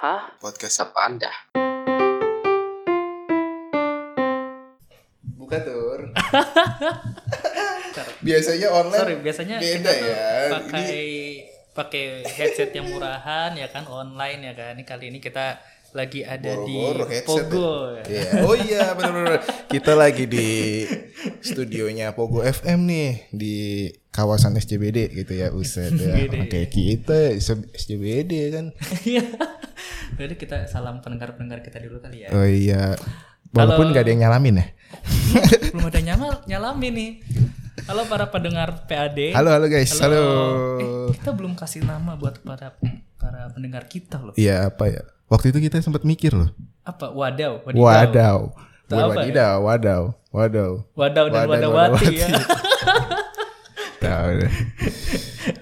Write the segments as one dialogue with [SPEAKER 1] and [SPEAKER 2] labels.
[SPEAKER 1] Hah?
[SPEAKER 2] Podcast
[SPEAKER 1] Apa Anda?
[SPEAKER 2] buka tur. Biasanya online
[SPEAKER 3] Sorry, biasanya
[SPEAKER 2] beda ya.
[SPEAKER 3] pakai pakai headset yang murahan ya kan online ya kan. Ini kali ini kita lagi ada
[SPEAKER 2] Boro-boro
[SPEAKER 3] di
[SPEAKER 2] headset
[SPEAKER 3] Pogo. ya.
[SPEAKER 2] Iya. Oh iya benar-benar. Kita lagi di studionya Pogo FM nih di kawasan SCBD gitu ya Uset ya. Oke kita SCBD kan.
[SPEAKER 3] Jadi kita salam pendengar-pendengar kita dulu kali ya.
[SPEAKER 2] Oh iya. Walaupun nggak ada yang nyalamin ya.
[SPEAKER 3] Belum ada nyala nyalamin nih. Halo para pendengar PAD.
[SPEAKER 2] Halo halo guys. Halo.
[SPEAKER 3] Eh, kita belum kasih nama buat para para pendengar kita loh.
[SPEAKER 2] Iya apa ya? Waktu itu kita sempat mikir loh.
[SPEAKER 3] Apa? Wadaw.
[SPEAKER 2] Wadaw.
[SPEAKER 3] Wadaw.
[SPEAKER 2] Bukan
[SPEAKER 3] ya?
[SPEAKER 2] wadidaw, wadaw, wadaw.
[SPEAKER 3] Wadaw dan
[SPEAKER 2] Wadah,
[SPEAKER 3] wadawati ya.
[SPEAKER 2] Tahu deh.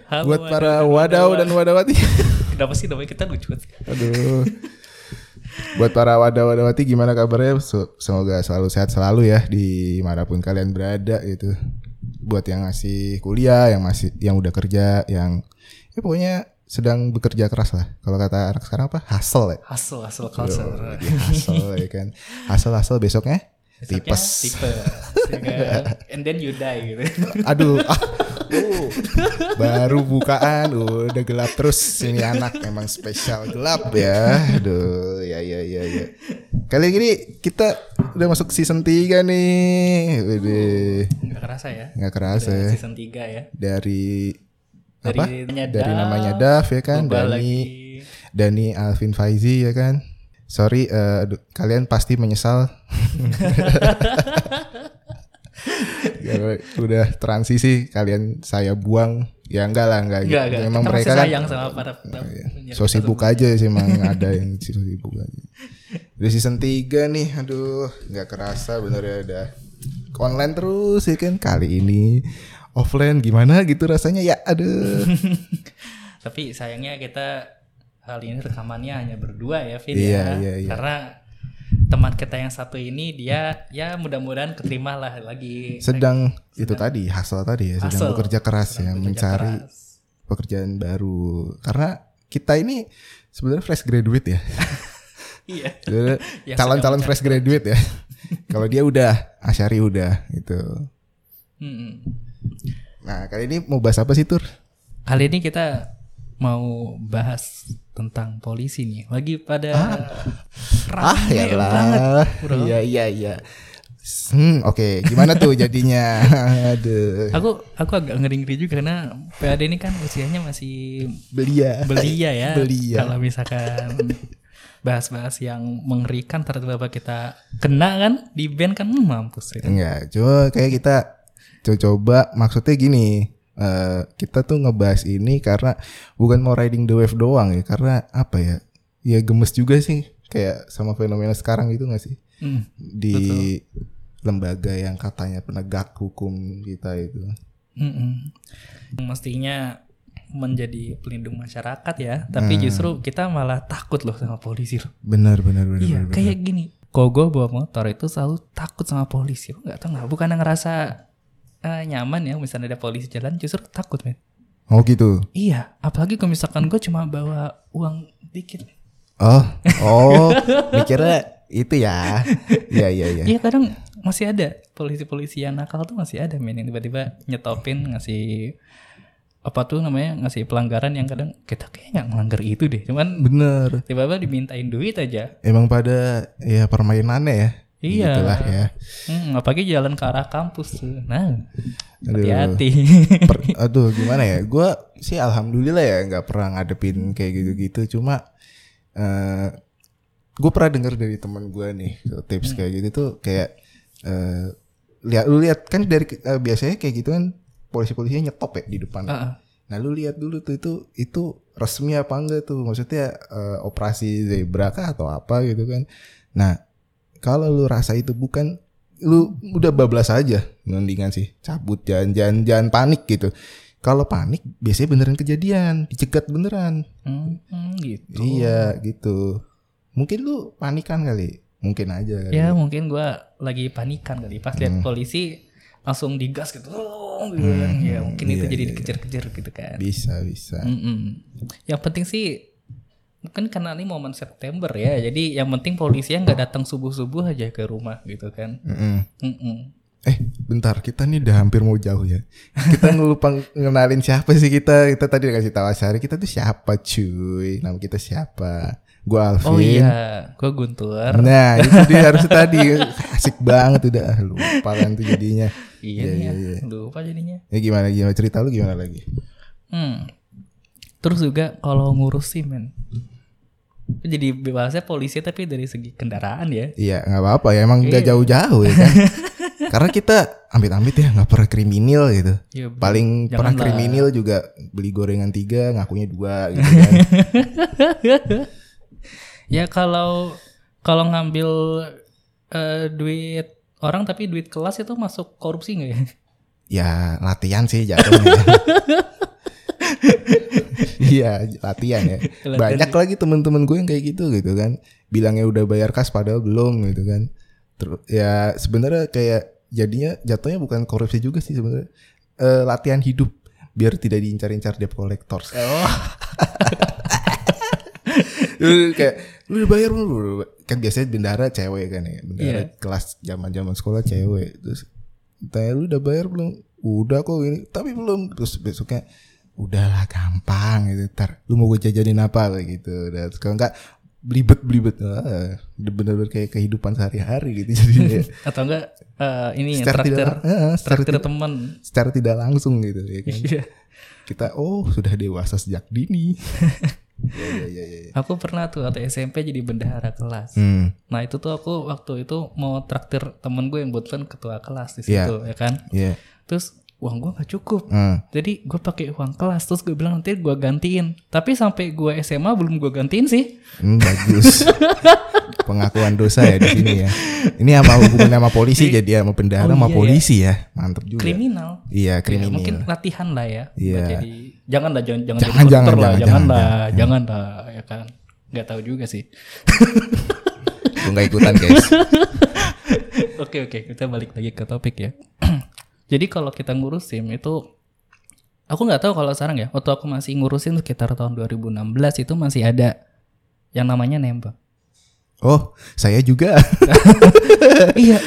[SPEAKER 3] Halo,
[SPEAKER 2] Buat
[SPEAKER 3] Wadaw
[SPEAKER 2] para wadaw dan wadawati.
[SPEAKER 3] Kenapa sih namanya kita lucu banget?
[SPEAKER 2] Aduh. Buat para wadaw wadawati gimana kabarnya? Semoga selalu sehat selalu ya di mana pun kalian berada gitu. Buat yang masih kuliah, yang masih yang udah kerja, yang ya pokoknya sedang bekerja keras lah. Kalau kata anak sekarang apa? Hustle ya.
[SPEAKER 3] Hustle, hustle culture.
[SPEAKER 2] Lagi hustle ya kan. Hustle hustle besoknya
[SPEAKER 3] Besoknya
[SPEAKER 2] tipes.
[SPEAKER 3] Tipes. ya kan? And then you die gitu.
[SPEAKER 2] Aduh, ah, uh, baru bukaan udah gelap terus ini anak emang spesial gelap ya. Aduh, ya ya ya ya. Kali ini kita udah masuk season 3 nih. Udah
[SPEAKER 3] Gak kerasa ya.
[SPEAKER 2] nggak kerasa
[SPEAKER 3] Udah
[SPEAKER 2] ya.
[SPEAKER 3] Season 3 ya.
[SPEAKER 2] Dari
[SPEAKER 3] Dari
[SPEAKER 2] apa?
[SPEAKER 3] namanya
[SPEAKER 2] Dari namanya Dav ya kan, Dani
[SPEAKER 3] lagi.
[SPEAKER 2] Dani Alvin Faizi ya kan. Sorry, eh, aduh, kalian pasti menyesal. Ya, udah transisi kalian saya buang. Ya enggak lah enggak,
[SPEAKER 3] Enggak, enggak.
[SPEAKER 2] memang
[SPEAKER 3] Kita
[SPEAKER 2] mereka kan
[SPEAKER 3] sayang sama para
[SPEAKER 2] Iya.
[SPEAKER 3] penyiar
[SPEAKER 2] so sibuk aja sih emang ada yang so sibuk aja. Udah season 3 nih aduh. Nggak kerasa bener ya udah. Online terus ya kan? Kali ini offline gimana gitu rasanya? Ya aduh.
[SPEAKER 3] Tapi sayangnya kita kali ini rekamannya hanya berdua ya, Vin
[SPEAKER 2] Iya,
[SPEAKER 3] ya.
[SPEAKER 2] iya, iya.
[SPEAKER 3] Karena teman kita yang satu ini dia ya mudah-mudahan keterima lah lagi
[SPEAKER 2] sedang itu tadi hasil tadi ya sedang
[SPEAKER 3] Hustle.
[SPEAKER 2] bekerja keras ya
[SPEAKER 3] bekerja
[SPEAKER 2] mencari
[SPEAKER 3] keras.
[SPEAKER 2] pekerjaan baru karena kita ini sebenarnya fresh graduate ya
[SPEAKER 3] Iya.
[SPEAKER 2] Calon-calon fresh graduate ya kalau dia udah Asyari udah gitu
[SPEAKER 3] Mm-mm.
[SPEAKER 2] nah kali ini mau bahas apa sih tur
[SPEAKER 3] Kali ini kita mau bahas tentang polisi nih. Lagi pada
[SPEAKER 2] ah
[SPEAKER 3] rame
[SPEAKER 2] ya
[SPEAKER 3] banget,
[SPEAKER 2] lah
[SPEAKER 3] bro.
[SPEAKER 2] iya iya iya hmm oke gimana tuh jadinya aduh
[SPEAKER 3] Aku aku agak ngeri-ngeri juga karena PAD ini kan usianya masih
[SPEAKER 2] belia
[SPEAKER 3] belia ya.
[SPEAKER 2] Belia.
[SPEAKER 3] Kalau misalkan bahas-bahas yang mengerikan ternyata kita kena kan di band kan hmm, mampus ya.
[SPEAKER 2] Enggak, coba kayak kita co- coba maksudnya gini. Eh, kita tuh ngebahas ini karena bukan mau riding the wave doang ya, karena apa ya? Ya gemes juga sih kayak sama fenomena sekarang itu gak sih?
[SPEAKER 3] Hmm.
[SPEAKER 2] Di lembaga yang katanya penegak hukum kita itu.
[SPEAKER 3] Mm-mm. Mestinya menjadi pelindung masyarakat ya, tapi
[SPEAKER 2] Hmm.
[SPEAKER 3] justru kita malah takut loh sama polisi loh.
[SPEAKER 2] Benar benar benar.
[SPEAKER 3] Iya,
[SPEAKER 2] benar,
[SPEAKER 3] kayak gini. Kok gue bawa motor itu selalu takut sama polisi. Lo nggak tahu nggak? Bukan ngerasa eh, nyaman ya, misalnya ada polisi jalan, justru takut men.
[SPEAKER 2] Oh gitu.
[SPEAKER 3] Iya, apalagi kalau misalkan gue cuma bawa uang dikit.
[SPEAKER 2] Oh, oh, mikirnya itu ya. Iya iya iya.
[SPEAKER 3] Iya kadang masih ada polisi-polisi yang nakal tuh masih ada men yang tiba-tiba nyetopin ngasih apa tuh namanya ngasih pelanggaran yang kadang kita kayaknya nggak melanggar itu deh cuman
[SPEAKER 2] Bener.
[SPEAKER 3] tiba-tiba dimintain duit aja
[SPEAKER 2] Emang pada ya permainannya ya.
[SPEAKER 3] Iya.
[SPEAKER 2] Gitulah ya.
[SPEAKER 3] hmm, apalagi jalan ke arah kampus tuh. Nah hati-hati.
[SPEAKER 2] Per- aduh gimana ya? Gue sih alhamdulillah ya nggak pernah ngadepin kayak gitu-gitu. Cuma eh gue pernah dengar dari teman gue nih tips kayak gitu tuh kayak eh lihat lu lihat kan dari eh, biasanya kayak gitu kan polisi-polisinya nyetop ya di depan.
[SPEAKER 3] Heeh.
[SPEAKER 2] nah lu lihat dulu tuh itu itu resmi apa enggak tuh? Maksudnya eh, operasi zebra kah atau apa gitu kan? Nah kalau lu rasa itu bukan lu udah bablas aja mendingan sih cabut jangan jangan jangan panik gitu. Kalau panik biasanya beneran kejadian dicegat beneran.
[SPEAKER 3] Hmm, hmm, gitu.
[SPEAKER 2] Iya gitu. Mungkin lu panikan kali mungkin aja kali.
[SPEAKER 3] Ya mungkin gua lagi panikan kali. Pas
[SPEAKER 2] Hmm.
[SPEAKER 3] lihat polisi langsung digas gitu "Oh," gitu kan. ya mungkin itu
[SPEAKER 2] iya,
[SPEAKER 3] jadi
[SPEAKER 2] iya,
[SPEAKER 3] dikejar-kejar gitu kan.
[SPEAKER 2] Bisa bisa.
[SPEAKER 3] Mm-mm. Yang penting sih mungkin karena ini momen September ya jadi yang penting polisinya nggak datang subuh subuh aja ke rumah gitu kan
[SPEAKER 2] Mm-mm.
[SPEAKER 3] Mm-mm.
[SPEAKER 2] Eh, bentar, kita nih udah hampir mau jauh ya. Kita lupa ngenalin siapa sih kita. Kita tadi udah kasih tahu Asari, kita tuh siapa cuy? Nama kita siapa? Gua Alvin.
[SPEAKER 3] oh iya gue Guntur
[SPEAKER 2] Nah, itu dia harus tadi asik banget udah Ah, lupa kan tuh jadinya.
[SPEAKER 3] iya
[SPEAKER 2] Iya,
[SPEAKER 3] nih
[SPEAKER 2] iya,
[SPEAKER 3] ya
[SPEAKER 2] iya.
[SPEAKER 3] lupa jadinya
[SPEAKER 2] Ya gimana gimana cerita lu gimana lagi?
[SPEAKER 3] Hmm. Terus juga kalau ngurus SIM men. Jadi bebasnya polisi tapi dari segi kendaraan ya.
[SPEAKER 2] Iya, nggak apa-apa ya. Emang nggak
[SPEAKER 3] Iya.
[SPEAKER 2] jauh-jauh ya kan. Karena kita amit-amit ya nggak pernah kriminal gitu.
[SPEAKER 3] Ya,
[SPEAKER 2] Paling pernah
[SPEAKER 3] Janganlah.
[SPEAKER 2] kriminal juga beli gorengan tiga, ngakunya dua gitu kan.
[SPEAKER 3] ya kalau kalau ngambil eh, duit orang tapi duit kelas itu masuk korupsi nggak ya?
[SPEAKER 2] ya latihan sih jatuhnya. Iya latihan ya. Banyak lagi temen-temen gue yang kayak gitu gitu kan. Bilangnya udah bayar kas padahal belum gitu kan. Terus ya sebenarnya kayak jadinya jatuhnya bukan korupsi juga sih sebenarnya. Eh, latihan hidup biar tidak diincar-incar debt collectors.
[SPEAKER 3] Oh,
[SPEAKER 2] Lu kayak lu udah bayar? Lu kan biasanya bendara cewek kan ya. Bendara
[SPEAKER 3] Iya.
[SPEAKER 2] kelas zaman-zaman sekolah cewek. Terus tanya lu udah bayar belum? Udah kok ini, tapi belum. Terus besoknya udahlah gampang gitu. Ntar lu mau gue jajanin apa gitu. Dan kalau enggak belibet belibet ah, bener-bener kayak kehidupan sehari-hari gitu jadinya.
[SPEAKER 3] atau enggak eh, ini
[SPEAKER 2] secara
[SPEAKER 3] traktir
[SPEAKER 2] tidak, eh, secara,
[SPEAKER 3] traktir
[SPEAKER 2] tidak,
[SPEAKER 3] teman.
[SPEAKER 2] secara tidak langsung gitu ya kan.
[SPEAKER 3] Iya.
[SPEAKER 2] Kita oh sudah dewasa sejak dini. ya, ya, ya, ya, ya.
[SPEAKER 3] Aku pernah tuh atau SMP jadi bendahara kelas.
[SPEAKER 2] Hmm,
[SPEAKER 3] Nah itu tuh aku waktu itu mau traktir temen gue yang kebetulan ketua kelas di
[SPEAKER 2] Iya.
[SPEAKER 3] situ ya kan.
[SPEAKER 2] ya.
[SPEAKER 3] Terus uang gue gak cukup.
[SPEAKER 2] Hmm.
[SPEAKER 3] Jadi gue pakai uang kelas terus gue bilang nanti gue gantiin. Tapi sampai gue SMA belum gue gantiin sih.
[SPEAKER 2] Hmm, bagus. Pengakuan dosa ya di sini ya. Ini sama hubungan sama polisi jadi sama bendahara
[SPEAKER 3] Oh,
[SPEAKER 2] sama
[SPEAKER 3] iya,
[SPEAKER 2] polisi ya. Mantep juga.
[SPEAKER 3] Kriminal.
[SPEAKER 2] Iya,
[SPEAKER 3] Ya,
[SPEAKER 2] kriminal.
[SPEAKER 3] mungkin latihan lah ya.
[SPEAKER 2] Iya.
[SPEAKER 3] Jadi jangan lah jangan jangan,
[SPEAKER 2] Jangan,
[SPEAKER 3] jadi
[SPEAKER 2] jangan,
[SPEAKER 3] koruptor lah,
[SPEAKER 2] jangan,
[SPEAKER 3] jangan,
[SPEAKER 2] jangan,
[SPEAKER 3] lah, jangan lah ya kan. Gak tahu juga sih.
[SPEAKER 2] Gue nggak ikutan guys.
[SPEAKER 3] Oke oke kita balik lagi ke topik ya. Jadi kalau kita ngurus SIM itu aku nggak tahu kalau sekarang ya. Waktu aku masih ngurusin sekitar tahun 2016 itu masih ada yang namanya nembak.
[SPEAKER 2] Oh, saya juga.
[SPEAKER 3] iya.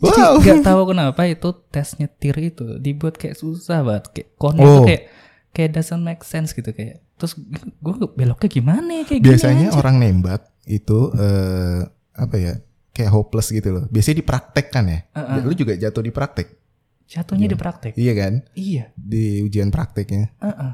[SPEAKER 2] Wow.
[SPEAKER 3] Jadi nggak tahu kenapa itu tes nyetir itu dibuat kayak susah banget. Kayak kon
[SPEAKER 2] Oh.
[SPEAKER 3] kayak kayak doesn't make sense gitu kayak. Terus gue beloknya gimana ya kayak gini
[SPEAKER 2] Biasanya
[SPEAKER 3] aja.
[SPEAKER 2] orang nembak itu eh apa ya? Kayak hopeless gitu loh. Biasanya dipraktekkan ya.
[SPEAKER 3] Heeh.
[SPEAKER 2] Lu juga jatuh di praktek.
[SPEAKER 3] Jatuhnya di praktek.
[SPEAKER 2] Iya kan?
[SPEAKER 3] Iya.
[SPEAKER 2] Di ujian prakteknya.
[SPEAKER 3] Heeh.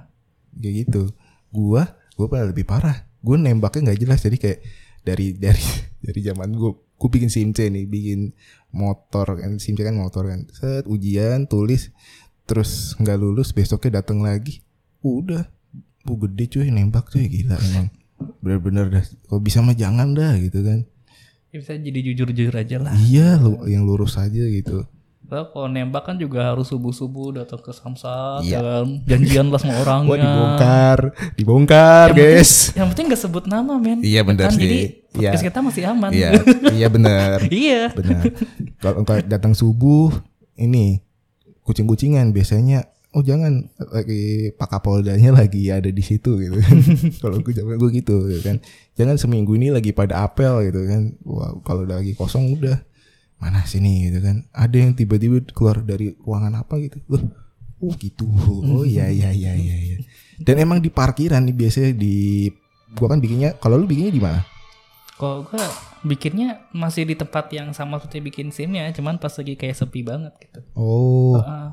[SPEAKER 2] kayak gitu. Gua gua pada lebih parah. Gua nembaknya nggak jelas. Jadi kayak dari dari dari zaman gua gua bikin SIMC nih bikin motor kan SIMC kan motor kan. Set ujian tulis. Terus nggak lulus besoknya datang lagi. Udah. Bu gede cuy nembak cuy. Gila emang. Bener-bener dah. Kalau bisa mah jangan dah gitu kan.
[SPEAKER 3] Ya bisa jadi jujur-jujur aja lah.
[SPEAKER 2] iya lu yang lurus aja gitu
[SPEAKER 3] Lah kalau nembak kan juga harus subuh-subuh datang ke samsat
[SPEAKER 2] Iya.
[SPEAKER 3] ya kan. Janjian lah sama orangnya.
[SPEAKER 2] wah dibongkar dibongkar
[SPEAKER 3] Yang
[SPEAKER 2] guys
[SPEAKER 3] Yang penting gak sebut nama men.
[SPEAKER 2] Iya, benar
[SPEAKER 3] Kan,
[SPEAKER 2] sih.
[SPEAKER 3] Jadi
[SPEAKER 2] Iya.
[SPEAKER 3] kita masih aman.
[SPEAKER 2] iya iya bener
[SPEAKER 3] iya.
[SPEAKER 2] Benar. Kalau engkau datang subuh ini kucing-kucingan biasanya oh jangan lagi Pak Kapoldanya lagi ada di situ gitu kan. kalau gue zaman gue gitu, gitu kan. Jangan seminggu ini lagi pada apel gitu kan. Wah, kalau udah lagi kosong udah mana sini gitu kan. Ada yang tiba-tiba keluar dari ruangan apa gitu. Loh, oh gitu. Oh iya iya iya iya iya. Dan emang di parkiran nih biasanya di gua kan bikinnya kalau lu bikinnya di mana?
[SPEAKER 3] Kalau gue bikinnya masih di tempat yang sama seperti bikin sim ya, cuman pas lagi kayak sepi banget gitu.
[SPEAKER 2] Oh,
[SPEAKER 3] Heeh,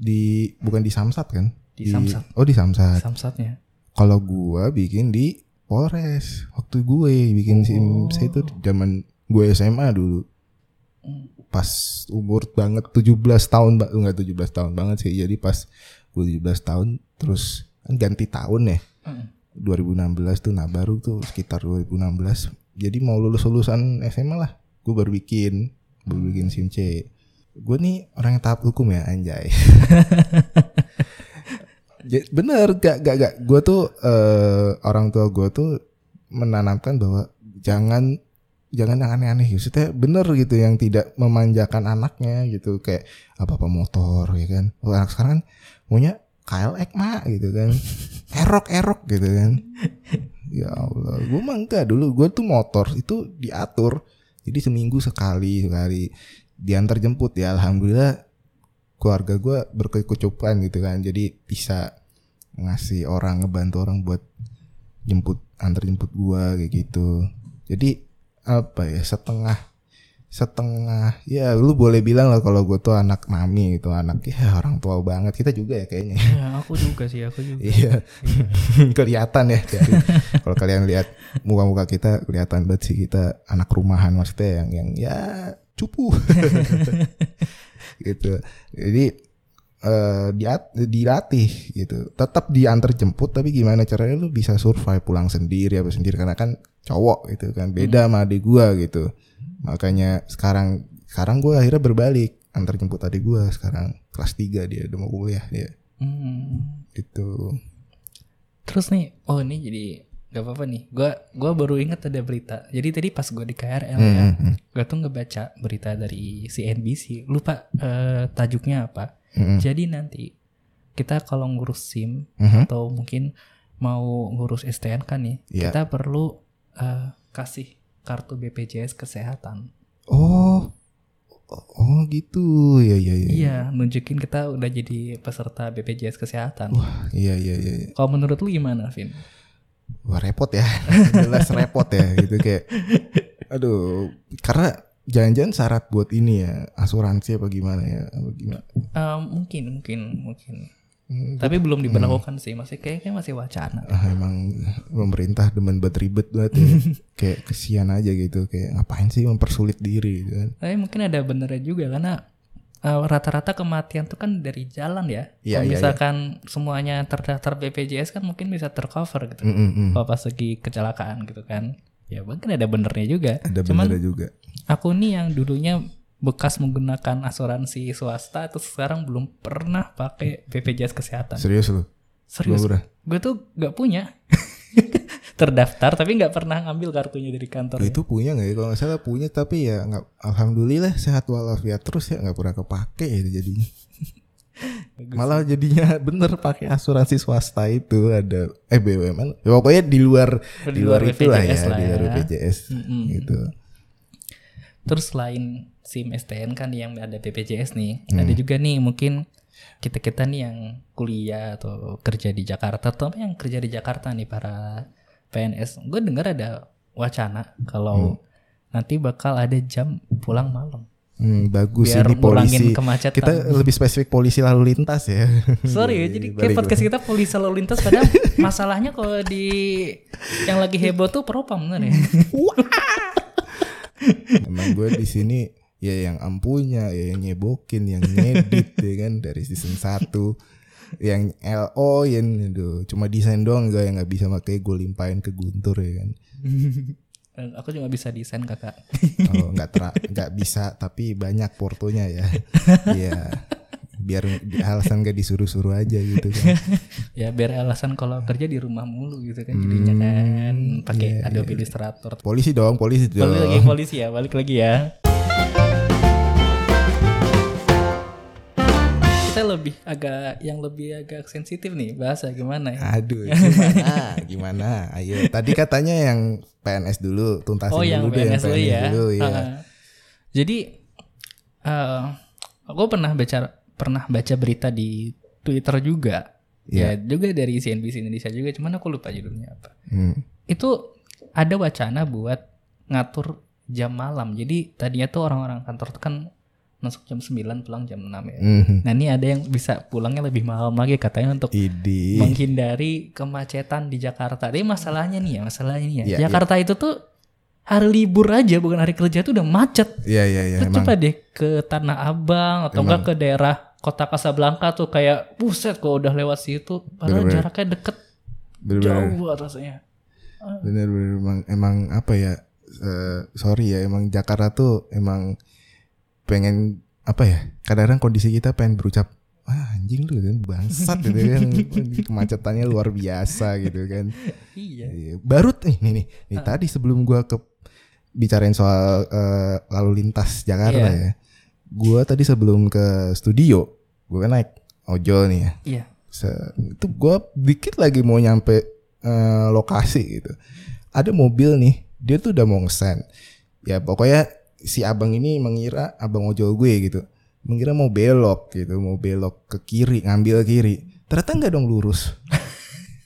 [SPEAKER 2] di bukan di Samsat kan?
[SPEAKER 3] Di Samsat.
[SPEAKER 2] Oh di Samsat.
[SPEAKER 3] samsatnya.
[SPEAKER 2] Kalau gua bikin di Polres. Waktu gue bikin SIM saya itu zaman gue SMA dulu. Pas umur banget 17 tahun, Mbak. Enggak 17 tahun banget sih. Jadi pas gue 17 tahun terus kan ganti tahun ya.
[SPEAKER 3] Heeh.
[SPEAKER 2] 2016 tuh nah baru tuh sekitar 2016. Jadi mau lulus lulusan SMA lah. Gue baru bikin, baru bikin SIM C. Gue nih orang yang taat hukum ya anjay. Ja- bener gak gak gak gue tuh eh, orang tua gue tuh menanamkan bahwa jangan jangan yang aneh-aneh maksudnya bener gitu yang tidak memanjakan anaknya gitu kayak apa apa motor ya kan Kalau anak sekarang kan maunya KLX mak gitu kan erok erok gitu kan Ya Allah, gue mah enggak dulu. Gue tuh motor itu diatur. Jadi seminggu sekali sekali diantar jemput ya. Alhamdulillah keluarga gue berkecukupan gitu kan. Jadi bisa ngasih orang ngebantu orang buat jemput antar jemput gue kayak gitu. Jadi apa ya setengah setengah ya lu boleh bilang lah kalau gue tuh anak mami gitu anak ya orang tua banget kita juga ya kayaknya
[SPEAKER 3] Ya, aku juga sih, aku juga.
[SPEAKER 2] Iya. kelihatan ya dari kalau kalian lihat muka-muka kita kelihatan banget sih kita anak rumahan maksudnya yang yang ya cupu. gitu. Jadi eh diat dilatih gitu. Tetap diantar jemput tapi gimana caranya lu bisa survive pulang sendiri apa sendiri karena kan cowok gitu kan. Beda sama adik gua gitu. Makanya sekarang sekarang gua akhirnya berbalik antar jemput adik gua sekarang kelas 3 dia udah mau kuliah dia
[SPEAKER 3] Hmm.
[SPEAKER 2] gitu.
[SPEAKER 3] Terus nih, oh ini jadi gak apa-apa nih. Gua gua baru inget ada berita. Jadi tadi pas gue di KRL ya,
[SPEAKER 2] Hmm, hmm,
[SPEAKER 3] gue tuh ngebaca berita dari CNBC. Lupa eh, tajuknya apa.
[SPEAKER 2] Hmm,
[SPEAKER 3] Jadi nanti kita kalau ngurus SIM
[SPEAKER 2] hmm.
[SPEAKER 3] atau mungkin mau ngurus STNK nih,
[SPEAKER 2] Iya.
[SPEAKER 3] kita perlu eh, kasih kartu BPJS kesehatan.
[SPEAKER 2] Oh, oh gitu, ya ya ya.
[SPEAKER 3] Iya, nunjukin kita udah jadi peserta BPJS kesehatan.
[SPEAKER 2] Iya iya iya. iya.
[SPEAKER 3] Kalau menurut lu gimana, Vin?
[SPEAKER 2] Wah repot ya, jelas repot ya gitu kayak. Aduh, karena jangan-jangan syarat buat ini ya asuransi apa gimana ya, apa gimana?
[SPEAKER 3] Eh, mungkin, mungkin, mungkin.
[SPEAKER 2] Hmm,
[SPEAKER 3] Tapi belum diberlakukan sih, masih kayaknya masih wacana.
[SPEAKER 2] Ah, emang pemerintah demen buat ribet banget ya. kayak kesian aja gitu, kayak ngapain sih mempersulit diri gitu kan?
[SPEAKER 3] Tapi mungkin ada benernya juga karena eh, rata-rata kematian tuh kan dari jalan ya.
[SPEAKER 2] Iya,
[SPEAKER 3] Kalau
[SPEAKER 2] iya,
[SPEAKER 3] misalkan semuanya terdaftar BPJS kan mungkin bisa tercover gitu.
[SPEAKER 2] Mm, mm.
[SPEAKER 3] Kalau pas lagi kecelakaan gitu kan. Ya mungkin ada benernya juga.
[SPEAKER 2] Ada
[SPEAKER 3] Cuman
[SPEAKER 2] benernya juga.
[SPEAKER 3] Aku nih yang dulunya bekas menggunakan asuransi swasta terus sekarang belum pernah pakai BPJS kesehatan.
[SPEAKER 2] Serius lu?
[SPEAKER 3] Serius. Gue tuh gak punya. Terdaftar tapi nggak pernah ngambil kartunya dari kantor.
[SPEAKER 2] Lu itu punya nggak ya? Kalau nggak salah punya tapi ya nggak. Alhamdulillah sehat walafiat terus ya nggak pernah kepake ya jadinya. Malah jadinya bener pakai asuransi swasta itu ada eh BUMN. Ya, pokoknya di luar
[SPEAKER 3] Di
[SPEAKER 2] di luar
[SPEAKER 3] luar
[SPEAKER 2] itulah ya,
[SPEAKER 3] BPJS lah
[SPEAKER 2] di luar
[SPEAKER 3] ya.
[SPEAKER 2] BPJS
[SPEAKER 3] Mm-mm.
[SPEAKER 2] gitu.
[SPEAKER 3] Terus selain SIM STN kan yang ada BPJS nih,
[SPEAKER 2] Hmm.
[SPEAKER 3] ada juga nih mungkin kita-kita nih yang kuliah atau kerja di Jakarta atau yang kerja di Jakarta nih para PNS. Gue dengar ada wacana
[SPEAKER 2] Hmm.
[SPEAKER 3] kalau nanti bakal ada jam pulang malam.
[SPEAKER 2] Hmm, bagus
[SPEAKER 3] Biar
[SPEAKER 2] ini polisi.
[SPEAKER 3] kemacetan.
[SPEAKER 2] Kita lebih spesifik polisi lalu lintas ya.
[SPEAKER 3] Sorry ya, jadi kayak podcast kita polisi lalu lintas padahal masalahnya kalau di yang lagi heboh tuh propam bener ya.
[SPEAKER 2] Emang gue di sini ya yang ampunya, ya yang nyebokin, yang ngedit ya kan dari season 1 yang LO yang aduh, cuma desain doang gue yang nggak bisa pakai gue limpahin ke Guntur ya kan.
[SPEAKER 3] Aku cuma bisa desain kakak.
[SPEAKER 2] Oh nggak nggak bisa tapi banyak portonya ya. Iya. Biar alasan gak disuruh-suruh aja gitu kan.
[SPEAKER 3] ya biar alasan kalau kerja di rumah mulu gitu kan jadinya kan pakai
[SPEAKER 2] iya,
[SPEAKER 3] Adobe Illustrator.
[SPEAKER 2] Polisi dong, polisi dong.
[SPEAKER 3] Balik lagi polisi ya, balik lagi ya. Kita lebih agak yang lebih agak sensitif nih bahasa gimana ya?
[SPEAKER 2] Aduh, gimana? gimana? Ayo, tadi katanya yang PNS dulu, tuntasin
[SPEAKER 3] Oh yang
[SPEAKER 2] dulu deh
[SPEAKER 3] PNS dulu ya.
[SPEAKER 2] dulu ya.
[SPEAKER 3] Ha. Jadi eh aku pernah baca pernah baca berita di Twitter juga. Ya juga dari CNBC Indonesia juga, cuman aku lupa judulnya apa.
[SPEAKER 2] Hmm.
[SPEAKER 3] Itu ada wacana buat ngatur jam malam. Jadi tadinya tuh orang-orang kantor tuh kan masuk jam 9 pulang jam 6 ya.
[SPEAKER 2] Mhm.
[SPEAKER 3] Nah ini ada yang bisa pulangnya lebih malam lagi katanya untuk
[SPEAKER 2] Idi.
[SPEAKER 3] menghindari kemacetan di Jakarta. Tapi masalahnya nih ya, masalahnya nih ya.
[SPEAKER 2] Iya,
[SPEAKER 3] Jakarta itu tuh hari libur aja bukan hari kerja tuh udah macet.
[SPEAKER 2] Iya iya iya
[SPEAKER 3] Lu
[SPEAKER 2] emang.
[SPEAKER 3] coba deh ke Tanah Abang atau enggak ke daerah kota Casablanca tuh kayak buset kok udah lewat situ padahal
[SPEAKER 2] Bener-bener.
[SPEAKER 3] jaraknya deket
[SPEAKER 2] Bener-bener.
[SPEAKER 3] jauh banget rasanya.
[SPEAKER 2] Bener-bener emang emang apa ya? eh, sorry ya emang Jakarta tuh emang pengen apa ya? Kadang-kadang kondisi kita pengen berucap ah, anjing lu kan bangsat gitu kan kemacetannya luar biasa gitu kan.
[SPEAKER 3] Iya.
[SPEAKER 2] Iya. Baru nih nih nih, nih
[SPEAKER 3] Ah.
[SPEAKER 2] tadi sebelum gua ke bicarain soal eh, lalu lintas Jakarta
[SPEAKER 3] Iya.
[SPEAKER 2] ya. Gua tadi sebelum ke studio, gua kan naik ojol nih ya.
[SPEAKER 3] Iya.
[SPEAKER 2] Se- itu gua dikit lagi mau nyampe eh, lokasi gitu. Ada mobil nih, dia tuh udah mau ngesen. Ya pokoknya si abang ini mengira abang ojol gue gitu. Mengira mau belok gitu, mau belok ke kiri, ngambil kiri. Ternyata nggak dong lurus.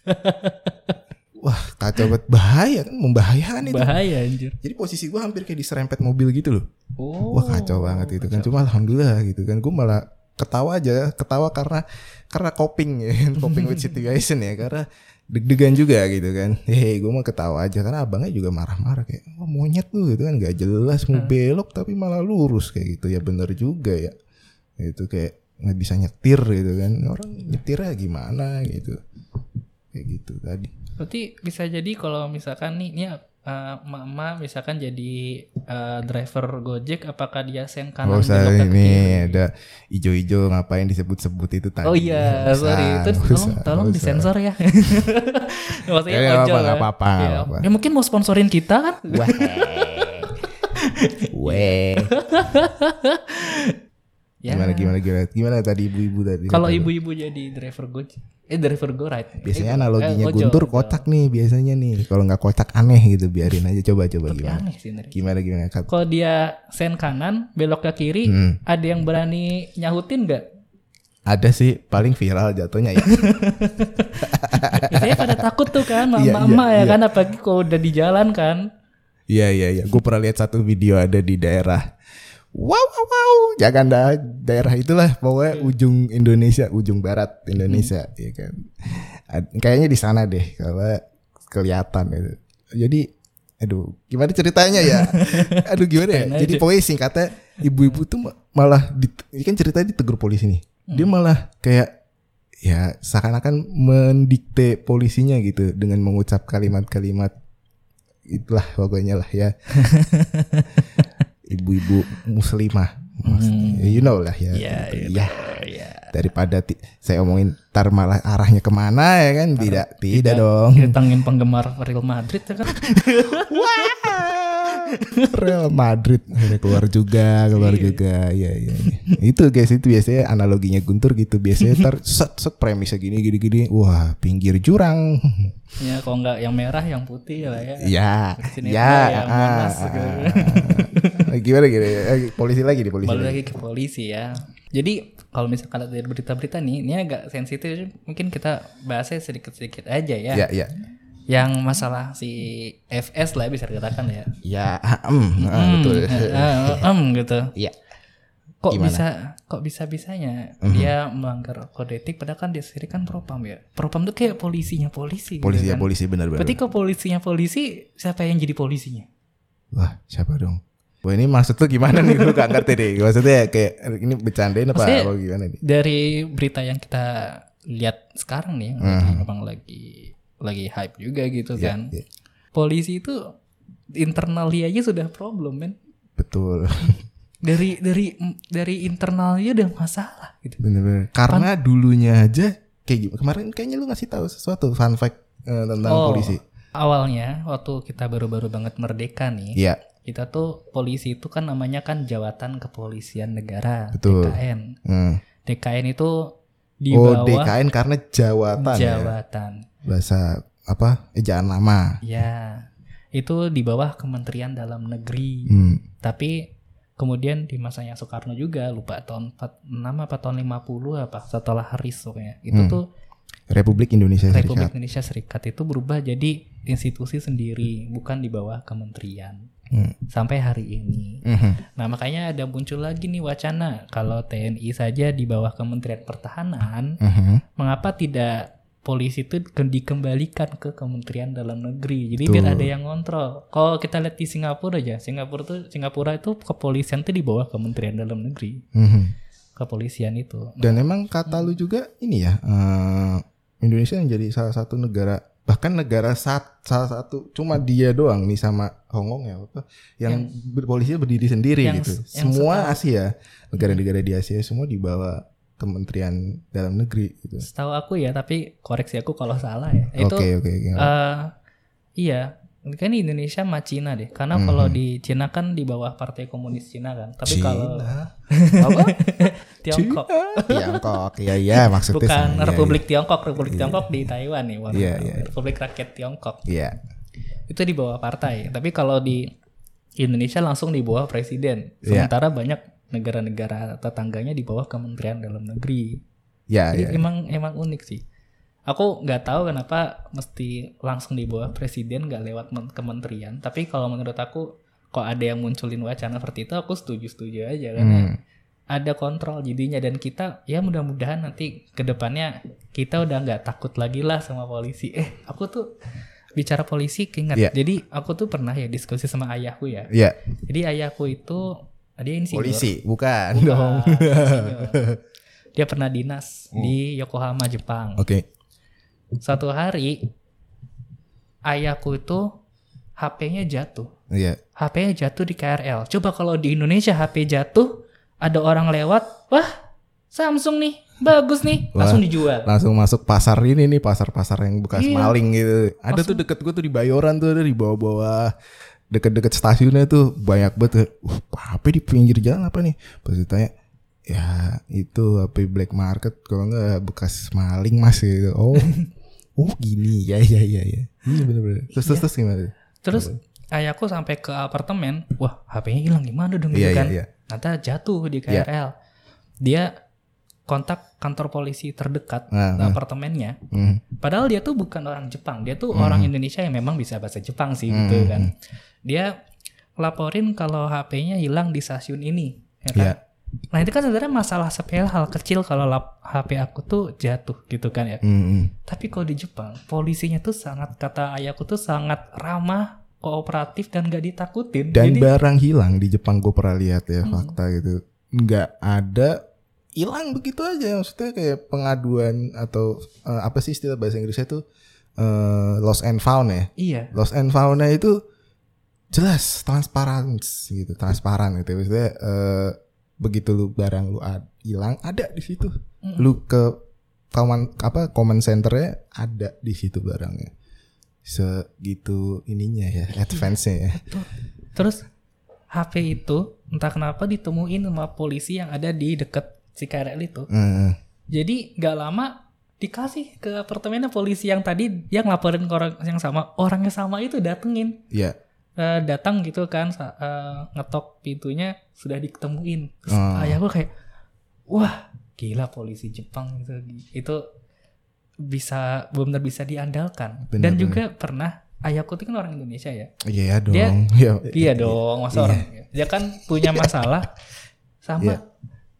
[SPEAKER 2] Wah kacau banget, bahaya kan, membahayakan itu.
[SPEAKER 3] Bahaya anjir.
[SPEAKER 2] Jadi posisi gue hampir kayak diserempet mobil gitu loh.
[SPEAKER 3] Oh.
[SPEAKER 2] Wah kacau banget itu kan. Cuma alhamdulillah gitu kan. Gue malah ketawa aja, ketawa karena karena coping ya, coping with situation ya. Karena deg-degan juga gitu kan. Hehe, gue mau ketawa aja karena abangnya juga marah-marah kayak, oh, monyet lu gitu kan, gak jelas mau belok tapi malah lurus kayak gitu ya bener juga ya. Itu kayak nggak bisa nyetir gitu kan. Orang nyetirnya gimana gitu. Kayak gitu tadi.
[SPEAKER 3] Berarti bisa jadi kalau misalkan nih, ini uh, mama misalkan jadi uh, driver Gojek, apakah dia sen kanan
[SPEAKER 2] Gak usah ini
[SPEAKER 3] kiri?
[SPEAKER 2] ada ijo-ijo ngapain disebut-sebut itu tadi.
[SPEAKER 3] Oh iya,
[SPEAKER 2] Nggak
[SPEAKER 3] sorry.
[SPEAKER 2] usah,
[SPEAKER 3] Itu
[SPEAKER 2] nggak
[SPEAKER 3] tolong,
[SPEAKER 2] usah,
[SPEAKER 3] tolong
[SPEAKER 2] usah.
[SPEAKER 3] disensor ya. Maksudnya
[SPEAKER 2] Ya, nggak
[SPEAKER 3] ojol
[SPEAKER 2] apa-apa,
[SPEAKER 3] ya.
[SPEAKER 2] apa-apa,
[SPEAKER 3] Ya,
[SPEAKER 2] apa-apa.
[SPEAKER 3] ya mungkin mau sponsorin kita kan?
[SPEAKER 2] Wah. Weh.
[SPEAKER 3] Ya.
[SPEAKER 2] Gimana gimana gimana gimana tadi ibu-ibu tadi.
[SPEAKER 3] Kalau ibu-ibu jadi driver Gojek, eh driver GoRide.
[SPEAKER 2] biasanya
[SPEAKER 3] Eh,
[SPEAKER 2] analoginya
[SPEAKER 3] eh,
[SPEAKER 2] Guntur kotak nih biasanya nih. Kalau nggak kotak aneh gitu biarin aja coba coba
[SPEAKER 3] Tapi
[SPEAKER 2] gimana.
[SPEAKER 3] aneh sih.
[SPEAKER 2] Gimana gimana?
[SPEAKER 3] Kalau dia sen kanan, belok ke kiri,
[SPEAKER 2] Hmm.
[SPEAKER 3] ada yang berani nyahutin nggak?
[SPEAKER 2] Ada sih paling viral jatuhnya ya.
[SPEAKER 3] Biasanya pada takut tuh kan,
[SPEAKER 2] Iya, iya,
[SPEAKER 3] ya
[SPEAKER 2] iya.
[SPEAKER 3] kan, apalagi kalau udah di jalan kan.
[SPEAKER 2] Iya iya iya. Gue pernah lihat satu video ada di daerah. Wow wow wow. Jangan dah daerah itulah pokoknya ujung Indonesia, ujung barat Indonesia, ya kan. Kayaknya di sana deh kalau kelihatan itu. Jadi, aduh, gimana ceritanya ya? aduh gimana ya? Jadi pokoknya singkatnya ibu-ibu tuh ma- malah di, ini kan ceritanya ditegur polisi nih. Dia malah kayak ya seakan-akan mendikte polisinya gitu dengan mengucap kalimat-kalimat itulah pokoknya lah ya ibu-ibu muslimah you know lah ya
[SPEAKER 3] Iya,
[SPEAKER 2] gitu.
[SPEAKER 3] iya.
[SPEAKER 2] ya
[SPEAKER 3] Iya.
[SPEAKER 2] daripada saya omongin tar malah arahnya ke mana ya kan tidak tidak dong
[SPEAKER 3] Ditangin penggemar Real Madrid ya kan.
[SPEAKER 2] Real Madrid keluar juga keluar juga ya ya ya. itu guys itu biasanya analoginya Guntur gitu biasanya tar set set premisnya gini gini gini wah pinggir jurang
[SPEAKER 3] ya kalau nggak yang merah, yang putih lah ya.
[SPEAKER 2] ya
[SPEAKER 3] Sinetron
[SPEAKER 2] ya
[SPEAKER 3] ya,
[SPEAKER 2] ah,
[SPEAKER 3] Monas
[SPEAKER 2] ah,
[SPEAKER 3] gitu.
[SPEAKER 2] ah. Gimana gini Eh, polisi lagi di polisi
[SPEAKER 3] Balik
[SPEAKER 2] lagi.
[SPEAKER 3] ke polisi ya. Jadi kalau misalkan dari berita-berita nih, ini agak sensitif, mungkin kita bahasnya sedikit-sedikit aja ya.
[SPEAKER 2] ya ya
[SPEAKER 3] Yang masalah si FS lah bisa dikatakan ya.
[SPEAKER 2] ya em, ah, betul
[SPEAKER 3] em gitu.
[SPEAKER 2] ya
[SPEAKER 3] Kok
[SPEAKER 2] Gimana?
[SPEAKER 3] bisa kok bisa bisanya dia melanggar kode etik padahal kan dia sendiri kan propam ya. Propam tuh kayak polisinya polisi. gitu
[SPEAKER 2] polisi ya
[SPEAKER 3] kan.
[SPEAKER 2] polisi benar benar
[SPEAKER 3] Berarti kalau polisinya polisi, siapa yang jadi polisinya?
[SPEAKER 2] wah siapa dong Wah ini maksud tuh gimana nih gue gak ngerti deh Maksudnya kayak ini bercandain apa,
[SPEAKER 3] Maksudnya-
[SPEAKER 2] apa gimana nih
[SPEAKER 3] Dari berita yang kita lihat sekarang nih, lagi, memang lagi lagi hype juga gitu
[SPEAKER 2] Ya,
[SPEAKER 3] kan.
[SPEAKER 2] ya.
[SPEAKER 3] Polisi itu internalnya aja sudah problem men.
[SPEAKER 2] Betul
[SPEAKER 3] Dari dari dari internalnya udah masalah gitu.
[SPEAKER 2] Bener-bener Karena dulunya aja Kayak gimana Kemarin kayaknya lu ngasih tahu sesuatu Fun fact eh, tentang
[SPEAKER 3] Oh.
[SPEAKER 2] polisi
[SPEAKER 3] Awalnya waktu kita baru-baru banget merdeka nih,
[SPEAKER 2] Iya
[SPEAKER 3] kita tuh polisi itu kan namanya kan Jawatan Kepolisian Negara
[SPEAKER 2] Betul.
[SPEAKER 3] DKN.
[SPEAKER 2] hmm.
[SPEAKER 3] DKN itu di
[SPEAKER 2] Oh
[SPEAKER 3] bawah
[SPEAKER 2] DKN karena jawatan ya
[SPEAKER 3] jawatan.
[SPEAKER 2] Bahasa apa Ejaan lama
[SPEAKER 3] Ya, itu di bawah Kementerian Dalam Negeri.
[SPEAKER 2] hmm.
[SPEAKER 3] Tapi kemudian di masanya Soekarno juga lupa tahun 46 apa tahun 50 apa setelah Haris pokoknya. Itu
[SPEAKER 2] Hmm.
[SPEAKER 3] tuh
[SPEAKER 2] Republik Indonesia
[SPEAKER 3] Republik
[SPEAKER 2] Serikat
[SPEAKER 3] Indonesia Serikat itu berubah jadi institusi sendiri, bukan di bawah kementerian.
[SPEAKER 2] Hmm.
[SPEAKER 3] Sampai hari ini.
[SPEAKER 2] Mhm.
[SPEAKER 3] Nah, makanya ada muncul lagi nih wacana kalau TNI saja di bawah Kementerian Pertahanan,
[SPEAKER 2] Mhm.
[SPEAKER 3] mengapa tidak polisi itu ke- dikembalikan ke Kementerian Dalam Negeri. Jadi
[SPEAKER 2] Betul.
[SPEAKER 3] biar ada yang ngontrol. Kalau kita lihat di Singapura aja, Singapura tuh Singapura itu kepolisian tuh di bawah Kementerian Dalam Negeri.
[SPEAKER 2] Mhm.
[SPEAKER 3] Kepolisian itu.
[SPEAKER 2] Dan emang kata lu juga ini ya eh, Indonesia menjadi salah satu negara bahkan negara sat, salah satu cuma dia doang nih sama Hongkong ya apa yang, berpolisinya berdiri sendiri
[SPEAKER 3] yang-
[SPEAKER 2] gitu.
[SPEAKER 3] yang
[SPEAKER 2] Semua Asia negara-negara di Asia semua di bawah Kementerian Dalam Negeri gitu.
[SPEAKER 3] Setahu aku ya, tapi koreksi aku kalau salah ya. Itu
[SPEAKER 2] Oke oke oke.
[SPEAKER 3] eh, iya, kan di Indonesia sama Cina deh. Karena kalau di Cina kan di bawah Partai Komunis Cina kan. Tapi kalau
[SPEAKER 2] Apa?
[SPEAKER 3] Tiongkok
[SPEAKER 2] Tiongkok. Iya iya maksudnya.
[SPEAKER 3] bukan
[SPEAKER 2] sama, iya,
[SPEAKER 3] Republik Tiongkok, Republik Tiongkok di Taiwan nih. warna-
[SPEAKER 2] Iya, iya.
[SPEAKER 3] Republik Rakyat Tiongkok.
[SPEAKER 2] Iya.
[SPEAKER 3] Itu di bawah partai. Tapi kalau di Indonesia langsung di bawah presiden.
[SPEAKER 2] Iya.
[SPEAKER 3] Sementara banyak negara-negara tetangganya di bawah Kementerian Dalam Negeri.
[SPEAKER 2] Iya
[SPEAKER 3] Jadi
[SPEAKER 2] iya.
[SPEAKER 3] emang emang unik sih. Aku nggak tahu kenapa mesti langsung di bawah presiden nggak lewat men- kementerian. Tapi kalau menurut aku kok ada yang munculin wacana seperti itu, aku setuju-setuju aja karena
[SPEAKER 2] Hmm.
[SPEAKER 3] ada kontrol jadinya dan kita ya mudah-mudahan nanti ke depannya kita udah nggak takut lagi lah sama polisi. Eh aku tuh bicara polisi keinget.
[SPEAKER 2] Iya.
[SPEAKER 3] Jadi aku tuh pernah ya diskusi sama ayahku ya.
[SPEAKER 2] Iya.
[SPEAKER 3] Jadi ayahku itu dia insinyur.
[SPEAKER 2] Polisi bukan
[SPEAKER 3] Bukan,
[SPEAKER 2] dong.
[SPEAKER 3] Dia pernah dinas
[SPEAKER 2] Hmm.
[SPEAKER 3] di Yokohama, Jepang.
[SPEAKER 2] Oke.
[SPEAKER 3] Suatu hari ayahku itu HP-nya jatuh.
[SPEAKER 2] Iya.
[SPEAKER 3] HP-nya jatuh di KRL. Coba kalau di Indonesia HP jatuh, ada orang lewat, wah Samsung nih, bagus nih, langsung dijual.
[SPEAKER 2] Langsung masuk pasar ini nih pasar-pasar yang bekas
[SPEAKER 3] Iya.
[SPEAKER 2] maling gitu. Ada tuh deket gue tuh di Bayoran tuh ada di bawah-bawah deket-deket stasiunnya tuh banyak banget. Uh, HP di pinggir jalan apa nih? Pas ditanya, ya itu HP black market kalau nggak bekas maling mas gitu. Oh, oh gini ya ya ya ya. Iya bener-bener. Terus terus terus gimana?
[SPEAKER 3] Terus ayahku sampai ke apartemen, wah HP-nya hilang gimana dong
[SPEAKER 2] Iya
[SPEAKER 3] gitu
[SPEAKER 2] iya
[SPEAKER 3] kan.
[SPEAKER 2] iya.
[SPEAKER 3] Ternyata jatuh di KRL. Dia kontak kantor polisi terdekat
[SPEAKER 2] Nah, nah.
[SPEAKER 3] apartemennya.
[SPEAKER 2] Hmm.
[SPEAKER 3] Padahal dia tuh bukan orang Jepang, dia tuh orang Indonesia yang memang bisa bahasa Jepang sih gitu kan. Dia laporin kalau HP-nya hilang di stasiun ini, ya kan?
[SPEAKER 2] Iya.
[SPEAKER 3] Nah itu kan sebenarnya masalah sepele hal kecil kalau lap- HP aku tuh jatuh gitu kan ya.
[SPEAKER 2] Hmm, hmm.
[SPEAKER 3] Tapi kalau di Jepang, polisinya tuh sangat kata ayahku tuh sangat ramah, kooperatif dan gak ditakutin.
[SPEAKER 2] Dan
[SPEAKER 3] Jadi
[SPEAKER 2] barang hilang di Jepang gue pernah lihat ya fakta gitu. Nggak ada hilang begitu aja maksudnya kayak pengaduan atau eh, apa sih istilah bahasa Inggrisnya tuh eh, lost and found ya.
[SPEAKER 3] iya,
[SPEAKER 2] Lost and foundnya itu jelas transparan gitu, transparan gitu. Maksudnya eh, begitu lu barang lu hilang ada di situ. Lu ke kawan apa comment centernya ada di situ barangnya. Segitu ininya ya, advance-nya ya.
[SPEAKER 3] terus HP itu entah kenapa ditemuin sama polisi yang ada di deket si KRL itu.
[SPEAKER 2] Hmm.
[SPEAKER 3] Jadi nggak lama dikasih ke apartemennya polisi yang tadi dia ngelaporin ke orang yang sama, orangnya sama itu datengin.
[SPEAKER 2] Iya.
[SPEAKER 3] Eh, datang gitu kan eh, ngetok pintunya sudah diketemuin Terus
[SPEAKER 2] Oh.
[SPEAKER 3] ayah gue kayak wah gila polisi Jepang gitu itu bisa benar bisa diandalkan
[SPEAKER 2] Benar,
[SPEAKER 3] dan juga pernah ayahku itu kan orang Indonesia ya
[SPEAKER 2] Iya dong.
[SPEAKER 3] Dia-
[SPEAKER 2] Iya.
[SPEAKER 3] iya dong masa orang dia kan punya masalah sama
[SPEAKER 2] Iya.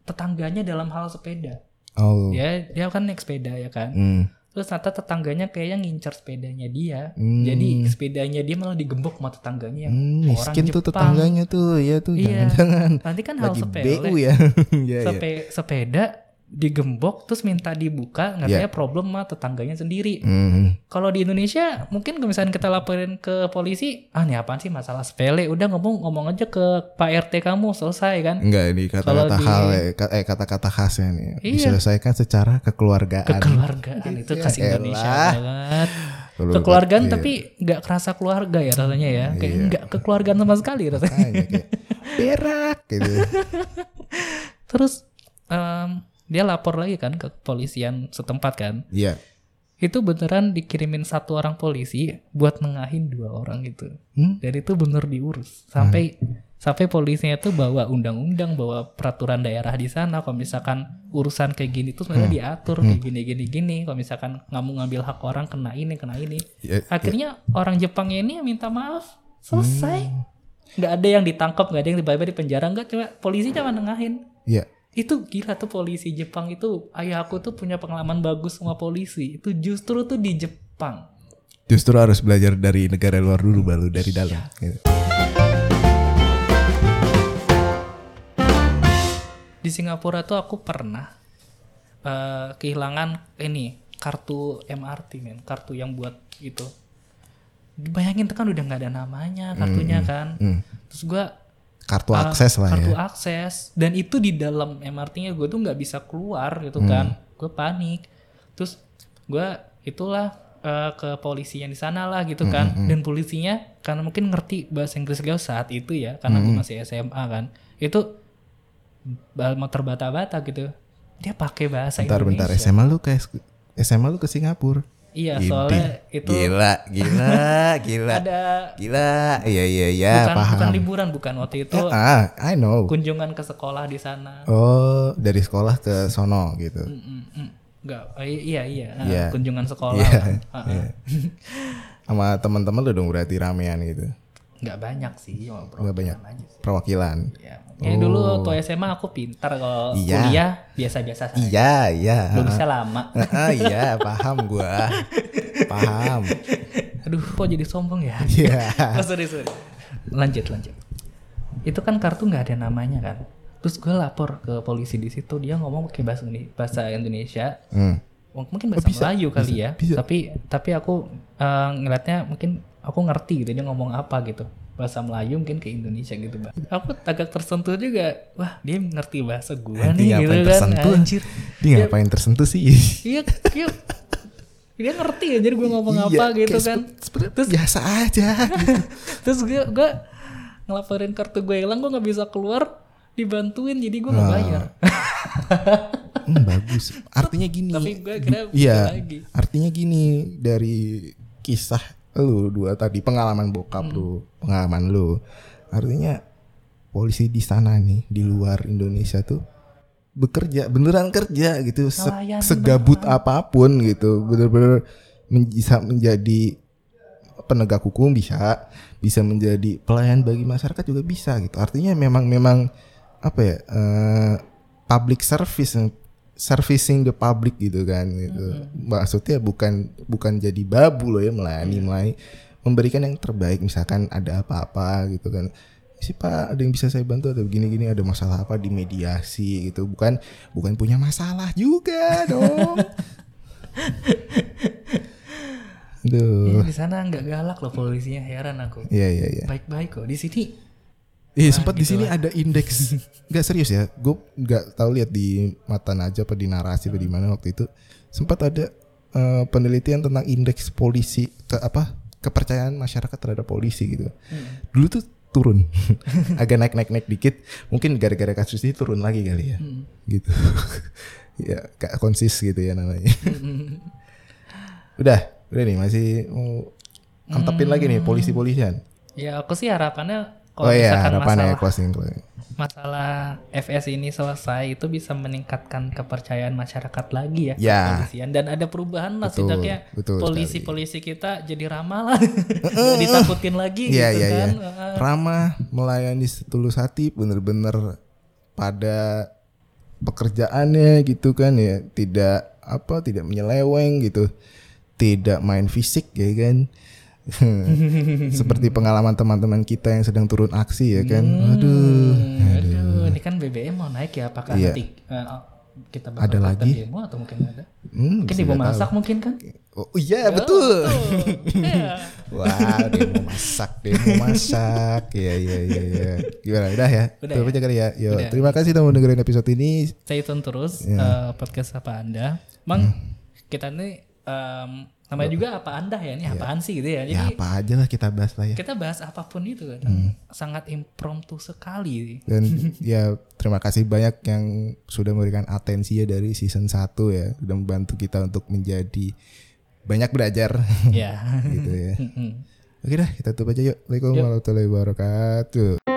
[SPEAKER 3] tetangganya dalam hal sepeda
[SPEAKER 2] Oh.
[SPEAKER 3] ya dia kan naik sepeda ya kan
[SPEAKER 2] Hmm.
[SPEAKER 3] Terus ternyata tetangganya kayaknya ngincar sepedanya dia
[SPEAKER 2] Hmm.
[SPEAKER 3] jadi sepedanya dia malah digembok sama tetangganya yang
[SPEAKER 2] Hmm,
[SPEAKER 3] orang
[SPEAKER 2] miskin tuh
[SPEAKER 3] Jepang.
[SPEAKER 2] tetangganya tuh, iya tuh
[SPEAKER 3] Iya.
[SPEAKER 2] jangan-jangan
[SPEAKER 3] Nanti kan hal
[SPEAKER 2] lagi
[SPEAKER 3] sepele.
[SPEAKER 2] BU ya. Iya iya.
[SPEAKER 3] Sepe- sepeda digembok terus minta dibuka katanya problem sama tetangganya sendiri.
[SPEAKER 2] Hmm.
[SPEAKER 3] Kalau di Indonesia mungkin kalau misalnya kita laporin ke polisi, ah ini apaan sih masalah sepele, udah ngomong ngomong aja ke Pak RT kamu selesai kan.
[SPEAKER 2] Enggak ini kata-kata hal eh, eh kata-kata khasnya nih.
[SPEAKER 3] Iya.
[SPEAKER 2] Diselesaikan secara kekeluargaan.
[SPEAKER 3] Kekeluargaan itu khas
[SPEAKER 2] Ya
[SPEAKER 3] Indonesia
[SPEAKER 2] elah.
[SPEAKER 3] banget. Kekeluargaan
[SPEAKER 2] iya.
[SPEAKER 3] tapi nggak kerasa keluarga ya rasanya ya. Kayak
[SPEAKER 2] Iya.
[SPEAKER 3] nggak kekeluargaan sama sekali rasanya.
[SPEAKER 2] Makanya kayak berak gitu.
[SPEAKER 3] Terus em, dia lapor lagi kan ke kepolisian setempat kan.
[SPEAKER 2] Iya.
[SPEAKER 3] itu beneran dikirimin satu orang polisi buat nengahin dua orang gitu.
[SPEAKER 2] Hmm?
[SPEAKER 3] dan itu bener diurus. Sampai sampai polisinya tuh bawa undang-undang bawa peraturan daerah di sana. Kalau misalkan urusan kayak gini tuh sebenarnya diatur kayak gini gini gini. Kalau misalkan nggak mau ngambil hak orang kena ini kena ini.
[SPEAKER 2] Ya,
[SPEAKER 3] akhirnya orang Jepang ini minta maaf. Selesai. Nggak ada yang ditangkap nggak ada yang tiba-tiba di penjara. Nggak cuma polisi cuma nengahin.
[SPEAKER 2] Iya.
[SPEAKER 3] Itu gila tuh polisi Jepang itu. Ayah aku tuh punya pengalaman bagus sama polisi. Itu justru tuh di Jepang.
[SPEAKER 2] Justru harus belajar dari negara luar dulu baru dari dalam. Gitu.
[SPEAKER 3] di Singapura tuh aku pernah eh, kehilangan ini kartu MRT men. Kartu yang buat itu. Bayangin tuh kan udah nggak ada namanya kartunya kan.
[SPEAKER 2] Hmm.
[SPEAKER 3] terus gua
[SPEAKER 2] Kartu
[SPEAKER 3] ah,
[SPEAKER 2] akses lah
[SPEAKER 3] kartu
[SPEAKER 2] ya.
[SPEAKER 3] akses. Dan itu di dalam MRT-nya gue tuh nggak bisa keluar gitu
[SPEAKER 2] Hmm.
[SPEAKER 3] kan. Gue panik. Terus gue itulah eh, ke polisi yang di sana lah gitu kan. dan polisinya karena mungkin ngerti bahasa Inggris gue saat itu ya karena gue masih SMA kan. Itu mau terbata-bata gitu. Dia pakai bahasa
[SPEAKER 2] Bentar bentar.
[SPEAKER 3] Indonesia.
[SPEAKER 2] SMA lu ke SMA lu ke Singapura.
[SPEAKER 3] Iya
[SPEAKER 2] Idih.
[SPEAKER 3] soalnya itu
[SPEAKER 2] Gila, gila, gila.
[SPEAKER 3] ada
[SPEAKER 2] Gila. Iya iya iya,
[SPEAKER 3] bukan
[SPEAKER 2] paham.
[SPEAKER 3] bukan liburan bukan waktu itu
[SPEAKER 2] Ah, I know.
[SPEAKER 3] kunjungan ke sekolah di sana
[SPEAKER 2] Oh, dari sekolah ke sono gitu.
[SPEAKER 3] Mm, mm, mm. Enggak, eh, iya iya, Ah,
[SPEAKER 2] Iya.
[SPEAKER 3] kunjungan sekolah.
[SPEAKER 2] Iya,
[SPEAKER 3] kan. Ah, ah.
[SPEAKER 2] iya. Sama teman-teman lu dong berarti ramean gitu.
[SPEAKER 3] Nggak banyak sih,
[SPEAKER 2] Nggak banyak.
[SPEAKER 3] aja sih.
[SPEAKER 2] Perwakilan.
[SPEAKER 3] Ya. Ya, dulu waktu SMA aku pintar kalau
[SPEAKER 2] Iya.
[SPEAKER 3] kuliah biasa-biasa saja.
[SPEAKER 2] Iya, iya.
[SPEAKER 3] Lulusnya lama.
[SPEAKER 2] Ah, iya, paham gua. Paham.
[SPEAKER 3] Aduh, kok jadi sombong ya?
[SPEAKER 2] Iya.
[SPEAKER 3] oh, sorry, sorry. Lanjut, lanjut. Itu kan kartu nggak ada namanya kan. Terus gue lapor ke polisi di situ, dia ngomong pakai bahasa bahasa Indonesia.
[SPEAKER 2] Hmm.
[SPEAKER 3] Mungkin bahasa Melayu kali ya.
[SPEAKER 2] bisa.
[SPEAKER 3] Tapi tapi aku eh, ngeliatnya mungkin aku ngerti gitu dia ngomong apa gitu. Bahasa Melayu mungkin ke Indonesia gitu, Bang. Aku agak tersentuh juga. Wah, dia ngerti bahasa gua
[SPEAKER 2] Nanti
[SPEAKER 3] nih gitu kan.
[SPEAKER 2] tersentuh?
[SPEAKER 3] Anjir.
[SPEAKER 2] Dia ngapain tersentuh sih?
[SPEAKER 3] Iya, iya. Dia ngerti ya jadi gue ngomong
[SPEAKER 2] Iya,
[SPEAKER 3] apa gitu kan.
[SPEAKER 2] sebenarnya biasa aja. gitu.
[SPEAKER 3] Terus gue gue ngelaporin kartu gue hilang, gue nggak bisa keluar, dibantuin jadi gue nggak bayar.
[SPEAKER 2] Hmm, bagus. Artinya gini.
[SPEAKER 3] Tapi gue kira
[SPEAKER 2] Iya.
[SPEAKER 3] lagi.
[SPEAKER 2] Artinya gini dari kisah lu dua tadi pengalaman bokap
[SPEAKER 3] Hmm.
[SPEAKER 2] lu, pengalaman lu. Artinya polisi di sana nih di luar Indonesia tuh bekerja beneran kerja gitu se- segabut apa pun gitu bener-bener men- bisa menjadi penegak hukum bisa bisa menjadi pelayan bagi masyarakat juga bisa gitu artinya memang memang apa ya eh, public service servicing the public gitu kan gitu maksudnya bukan bukan jadi babu loh ya melayani melayani memberikan yang terbaik misalkan ada apa-apa gitu kan sih pak ada yang bisa saya bantu ada begini-gini ada masalah apa di mediasi gitu bukan bukan punya masalah juga dong Aduh.
[SPEAKER 3] di sana nggak galak loh polisinya heran aku.
[SPEAKER 2] Iya iya iya.
[SPEAKER 3] Baik-baik kok. Di sini
[SPEAKER 2] Iya sempat di sini ada indeks. Gak serius ya. Gue nggak tahu lihat di mata Najwa apa di narasi apa di mana waktu itu. Sempat ada eh, penelitian tentang indeks polisi ke apa kepercayaan masyarakat terhadap polisi gitu. Dulu tuh turun, agak naik naik naik dikit. Mungkin gara-gara kasus ini turun lagi kali ya. Gitu. ya kayak konsis gitu ya namanya. udah, udah nih masih mau antepin lagi nih polisi-polisian.
[SPEAKER 3] ya aku sih harapannya kalau
[SPEAKER 2] Oh iya,
[SPEAKER 3] misalkan
[SPEAKER 2] harapan ya
[SPEAKER 3] masalah
[SPEAKER 2] closing closing.
[SPEAKER 3] masalah FS ini selesai itu bisa meningkatkan kepercayaan masyarakat lagi ya,
[SPEAKER 2] Ya.
[SPEAKER 3] kepolisian. Dan ada perubahan lah
[SPEAKER 2] Betul,
[SPEAKER 3] setidaknya polisi-polisi kita jadi ramah lah. Ditakutin lagi
[SPEAKER 2] Iya
[SPEAKER 3] gitu
[SPEAKER 2] iya
[SPEAKER 3] kan.
[SPEAKER 2] Iya. Ramah, melayani setulus hati, bener-bener pada pekerjaannya gitu kan ya, tidak apa, tidak menyeleweng gitu, tidak main fisik ya kan. Seperti pengalaman teman-teman kita yang sedang turun aksi ya kan. Aduh.
[SPEAKER 3] Hmm, aduh ini kan BBM mau naik ya apakah
[SPEAKER 2] Iya.
[SPEAKER 3] nanti eh, kita bakal
[SPEAKER 2] Ada lagi?
[SPEAKER 3] demo atau mungkin ada
[SPEAKER 2] Hmm,
[SPEAKER 3] mungkin ibu
[SPEAKER 2] nggak tahu.
[SPEAKER 3] masak mungkin kan
[SPEAKER 2] Oh iya betul.
[SPEAKER 3] Iya.
[SPEAKER 2] Wah, demo masak, demo masak. Iya iya iya iya. Gimana? Udah ya?
[SPEAKER 3] Udah
[SPEAKER 2] Tutup
[SPEAKER 3] ya?
[SPEAKER 2] kali ya. Yo,
[SPEAKER 3] Udah.
[SPEAKER 2] terima kasih telah dengerin episode ini.
[SPEAKER 3] stay tune terus
[SPEAKER 2] Iya.
[SPEAKER 3] eh, podcast apa anda Mang
[SPEAKER 2] Hmm.
[SPEAKER 3] kita nih em, namanya juga apa anda ya ini apaan sih gitu ya
[SPEAKER 2] Ya
[SPEAKER 3] jadi
[SPEAKER 2] apa aja lah kita bahas lah ya.
[SPEAKER 3] kita bahas apa pun itu kan
[SPEAKER 2] Hmm.
[SPEAKER 3] sangat impromptu sekali
[SPEAKER 2] Dan ya terima kasih banyak yang sudah memberikan atensi ya dari season 1 ya. Sudah membantu kita untuk menjadi banyak belajar
[SPEAKER 3] ya
[SPEAKER 2] gitu ya.
[SPEAKER 3] Mm-mm.
[SPEAKER 2] Oke dah kita tutup aja yuk. Waalaikumsalam warahmatullahi wabarakatuh.